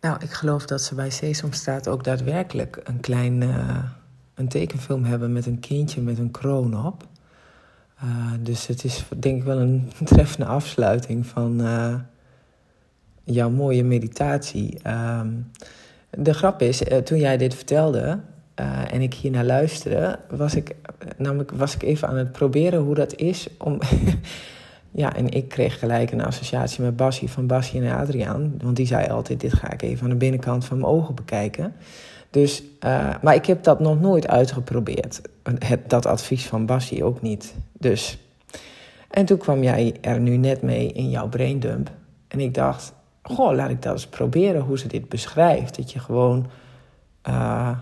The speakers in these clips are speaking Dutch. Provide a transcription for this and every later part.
Nou, ik geloof dat ze bij Sesamstraat ook daadwerkelijk een klein uh, een tekenfilm hebben met een kindje met een kroon op. Uh, dus het is denk ik wel een treffende afsluiting van uh, jouw mooie meditatie. Uh, de grap is, toen jij dit vertelde en ik hier naar luisterde, was ik, namelijk was ik even aan het proberen hoe dat is om. Ja, en ik kreeg gelijk een associatie met Bassie van Bassie en Adriaan. Want die zei altijd, dit ga ik even aan de binnenkant van mijn ogen bekijken. Dus, uh, maar ik heb dat nog nooit uitgeprobeerd. Het, dat advies van Bassie ook niet. Dus. En toen kwam jij er nu net mee in jouw braindump. En ik dacht, goh, laat ik dat eens proberen hoe ze dit beschrijft. Dat je gewoon... Uh,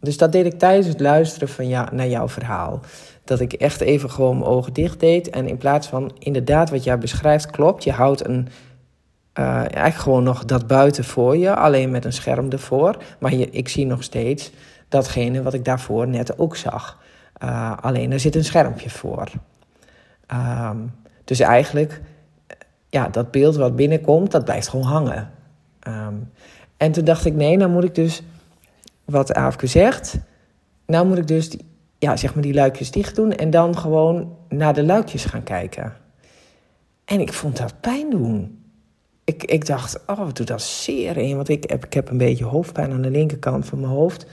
dus dat deed ik tijdens het luisteren van ja, naar jouw verhaal dat ik echt even gewoon mijn ogen dicht deed. En in plaats van inderdaad wat jij beschrijft, klopt. Je houdt een, uh, eigenlijk gewoon nog dat buiten voor je, alleen met een scherm ervoor. Maar ik zie nog steeds datgene wat ik daarvoor net ook zag. Uh, alleen er zit een schermpje voor. Um, dus eigenlijk, ja, dat beeld wat binnenkomt, dat blijft gewoon hangen. Um, en toen dacht ik, nee, nou moet ik dus, wat Aafke zegt, nou moet ik dus die, ja, zeg maar die luikjes dicht doen en dan gewoon naar de luikjes gaan kijken. En ik vond dat pijn doen. Ik, ik dacht, oh, wat doet dat zeer in? Want ik heb, ik heb een beetje hoofdpijn aan de linkerkant van mijn hoofd.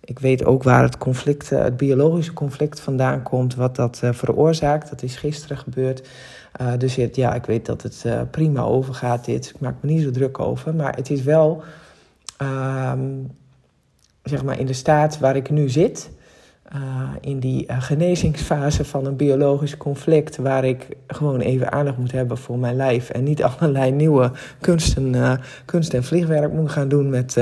Ik weet ook waar het conflict, eh, het biologische conflict vandaan komt, wat dat uh, veroorzaakt. Dat is gisteren gebeurd. Uh, dus het, ja, ik weet dat het prima overgaat dit. Ik maak me niet zo druk over. Maar het is wel, uh, zeg maar, in de staat waar ik nu zit uh, in die uh, genezingsfase van een biologisch conflict, waar ik gewoon even aandacht moet hebben voor mijn lijf en niet allerlei nieuwe kunsten, uh, kunst en vliegwerk moet gaan doen met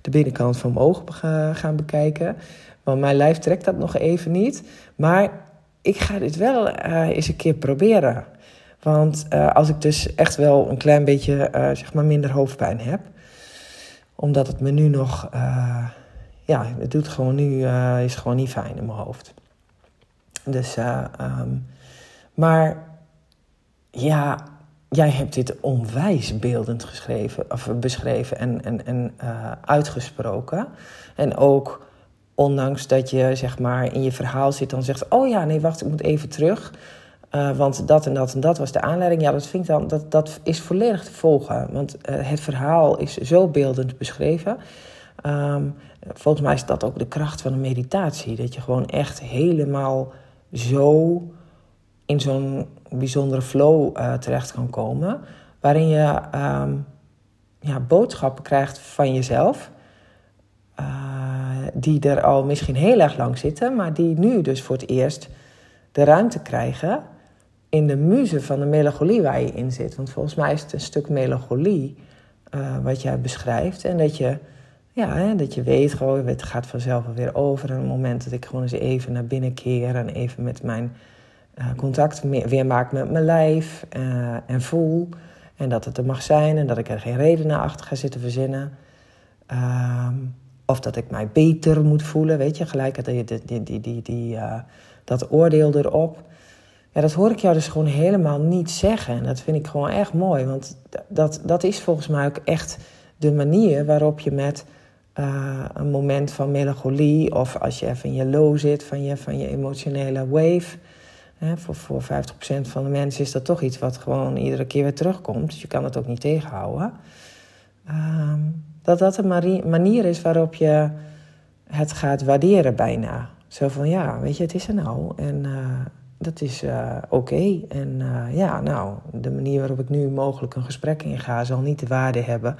de binnenkant van mijn ogen gaan bekijken. Want mijn lijf trekt dat nog even niet. Maar ik ga dit wel eens een keer proberen. Want als ik dus echt wel een klein beetje zeg maar minder hoofdpijn heb, omdat het me nu nog ja, het doet gewoon nu, uh, is gewoon niet fijn in mijn hoofd. Dus, uh, um, maar ja, jij hebt dit onwijs beeldend geschreven, of beschreven en, en, en uitgesproken. En ook ondanks dat je zeg maar in je verhaal zit, dan zegt: Oh ja, nee, wacht, ik moet even terug. Uh, want dat en dat en dat was de aanleiding. Ja, dat, vind ik dan, dat, dat is volledig te volgen. Want uh, het verhaal is zo beeldend beschreven. Um, volgens mij is dat ook de kracht van een meditatie. Dat je gewoon echt helemaal zo in zo'n bijzondere flow uh, terecht kan komen. Waarin je um, ja, boodschappen krijgt van jezelf. Die er al misschien heel erg lang zitten, maar die nu dus voor het eerst de ruimte krijgen in de muze van de melancholie waar je in zit. Want volgens mij is het een stuk melancholie uh, wat jij beschrijft. En dat je ja, hè, dat je weet gewoon, het gaat vanzelf weer over. En het moment dat ik gewoon eens even naar binnen keer en even met mijn uh, contact weer maak met mijn lijf uh, en voel. En dat het er mag zijn en dat ik er geen reden naar achter ga zitten verzinnen. Um, of dat ik mij beter moet voelen, weet je, gelijk die, die, die, die, die, dat oordeel erop. Ja, dat hoor ik jou dus gewoon helemaal niet zeggen. En dat vind ik gewoon echt mooi, want dat, dat is volgens mij ook echt de manier waarop je met uh, een moment van melancholie of als je even in je low zit van je, van je emotionele wave. Hè, voor, voor 50% van de mensen is dat toch iets wat gewoon iedere keer weer terugkomt. Dus je kan het ook niet tegenhouden. Uh, dat dat een manier is waarop je het gaat waarderen bijna. Zo van ja, weet je, het is er nou. En uh, dat is uh, oké. En uh, ja, nou, de manier waarop ik nu mogelijk een gesprek inga zal niet de waarde hebben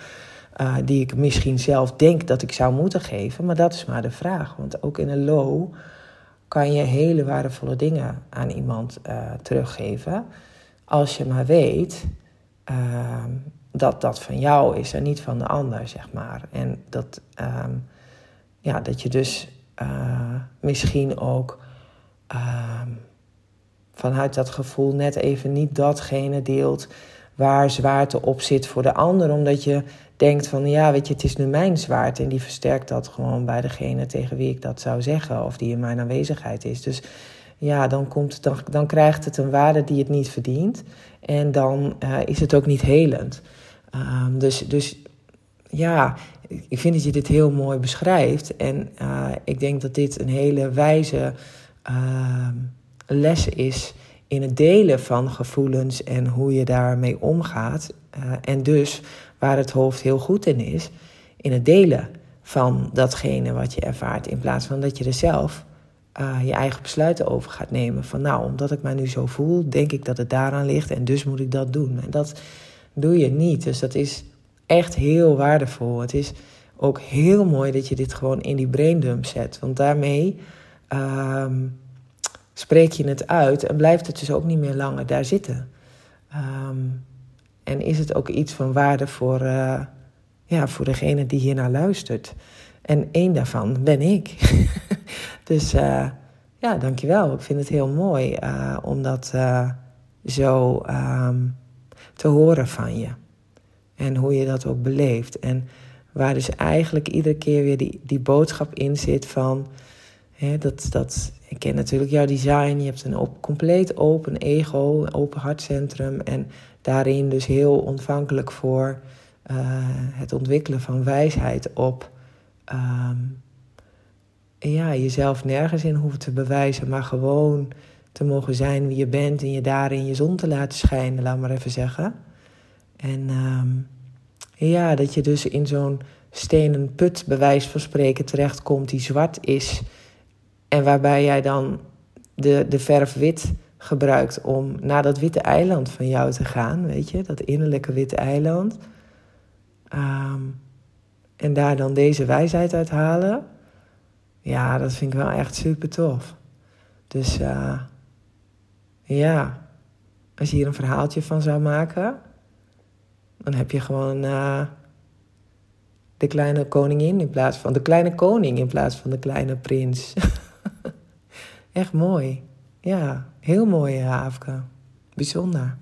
uh, die ik misschien zelf denk dat ik zou moeten geven. Maar dat is maar de vraag. Want ook in een low kan je hele waardevolle dingen aan iemand teruggeven. Als je maar weet uh, dat dat van jou is en niet van de ander, zeg maar. En dat, ehm, ja, dat je dus eh, misschien ook ehm, vanuit dat gevoel net even niet datgene deelt waar zwaarte op zit voor de ander, omdat je denkt van ja, weet je, het is nu mijn zwaard en die versterkt dat gewoon bij degene tegen wie ik dat zou zeggen of die in mijn aanwezigheid is. Dus ja, dan, komt, dan, dan krijgt het een waarde die het niet verdient en dan uh, is het ook niet helend. Um, dus, dus ja, ik vind dat je dit heel mooi beschrijft. En uh, ik denk dat dit een hele wijze uh, les is in het delen van gevoelens en hoe je daarmee omgaat. Uh, en dus waar het hoofd heel goed in is, in het delen van datgene wat je ervaart. In plaats van dat je er zelf uh, je eigen besluiten over gaat nemen. Van nou, omdat ik mij nu zo voel, denk ik dat het daaraan ligt en dus moet ik dat doen. En dat doe je niet. Dus dat is echt heel waardevol. Het is ook heel mooi dat je dit gewoon in die braindump zet. Want daarmee um, spreek je het uit en blijft het dus ook niet meer langer daar zitten. Um, en is het ook iets van waarde voor, uh, ja, voor degene die hier naar luistert. En één daarvan ben ik. dus uh, ja, dankjewel. Ik vind het heel mooi uh, om dat zo um, te horen van je. En hoe je dat ook beleeft. En waar dus eigenlijk iedere keer weer die, die boodschap in zit van... Dat, dat, ik ken natuurlijk jouw design. Je hebt een compleet open ego, een open hartcentrum. En daarin dus heel ontvankelijk voor uh, het ontwikkelen van wijsheid op... Um, ja, jezelf nergens in hoeven te bewijzen, maar gewoon te mogen zijn wie je bent en je daarin je zon te laten schijnen, laat maar even zeggen. En um, ja, dat je dus in zo'n stenen put, bij wijze van spreken, terechtkomt die zwart is. En waarbij jij dan de, de verf wit gebruikt om naar dat witte eiland van jou te gaan, weet je, dat innerlijke witte eiland. Um, en daar dan deze wijsheid uit halen. Ja, dat vind ik wel echt super tof. Dus uh, ja, als je hier een verhaaltje van zou maken, dan heb je gewoon uh, de kleine koningin in plaats van de kleine koning in plaats van de kleine prins. Echt mooi. Ja, heel mooi, Havke. Bijzonder.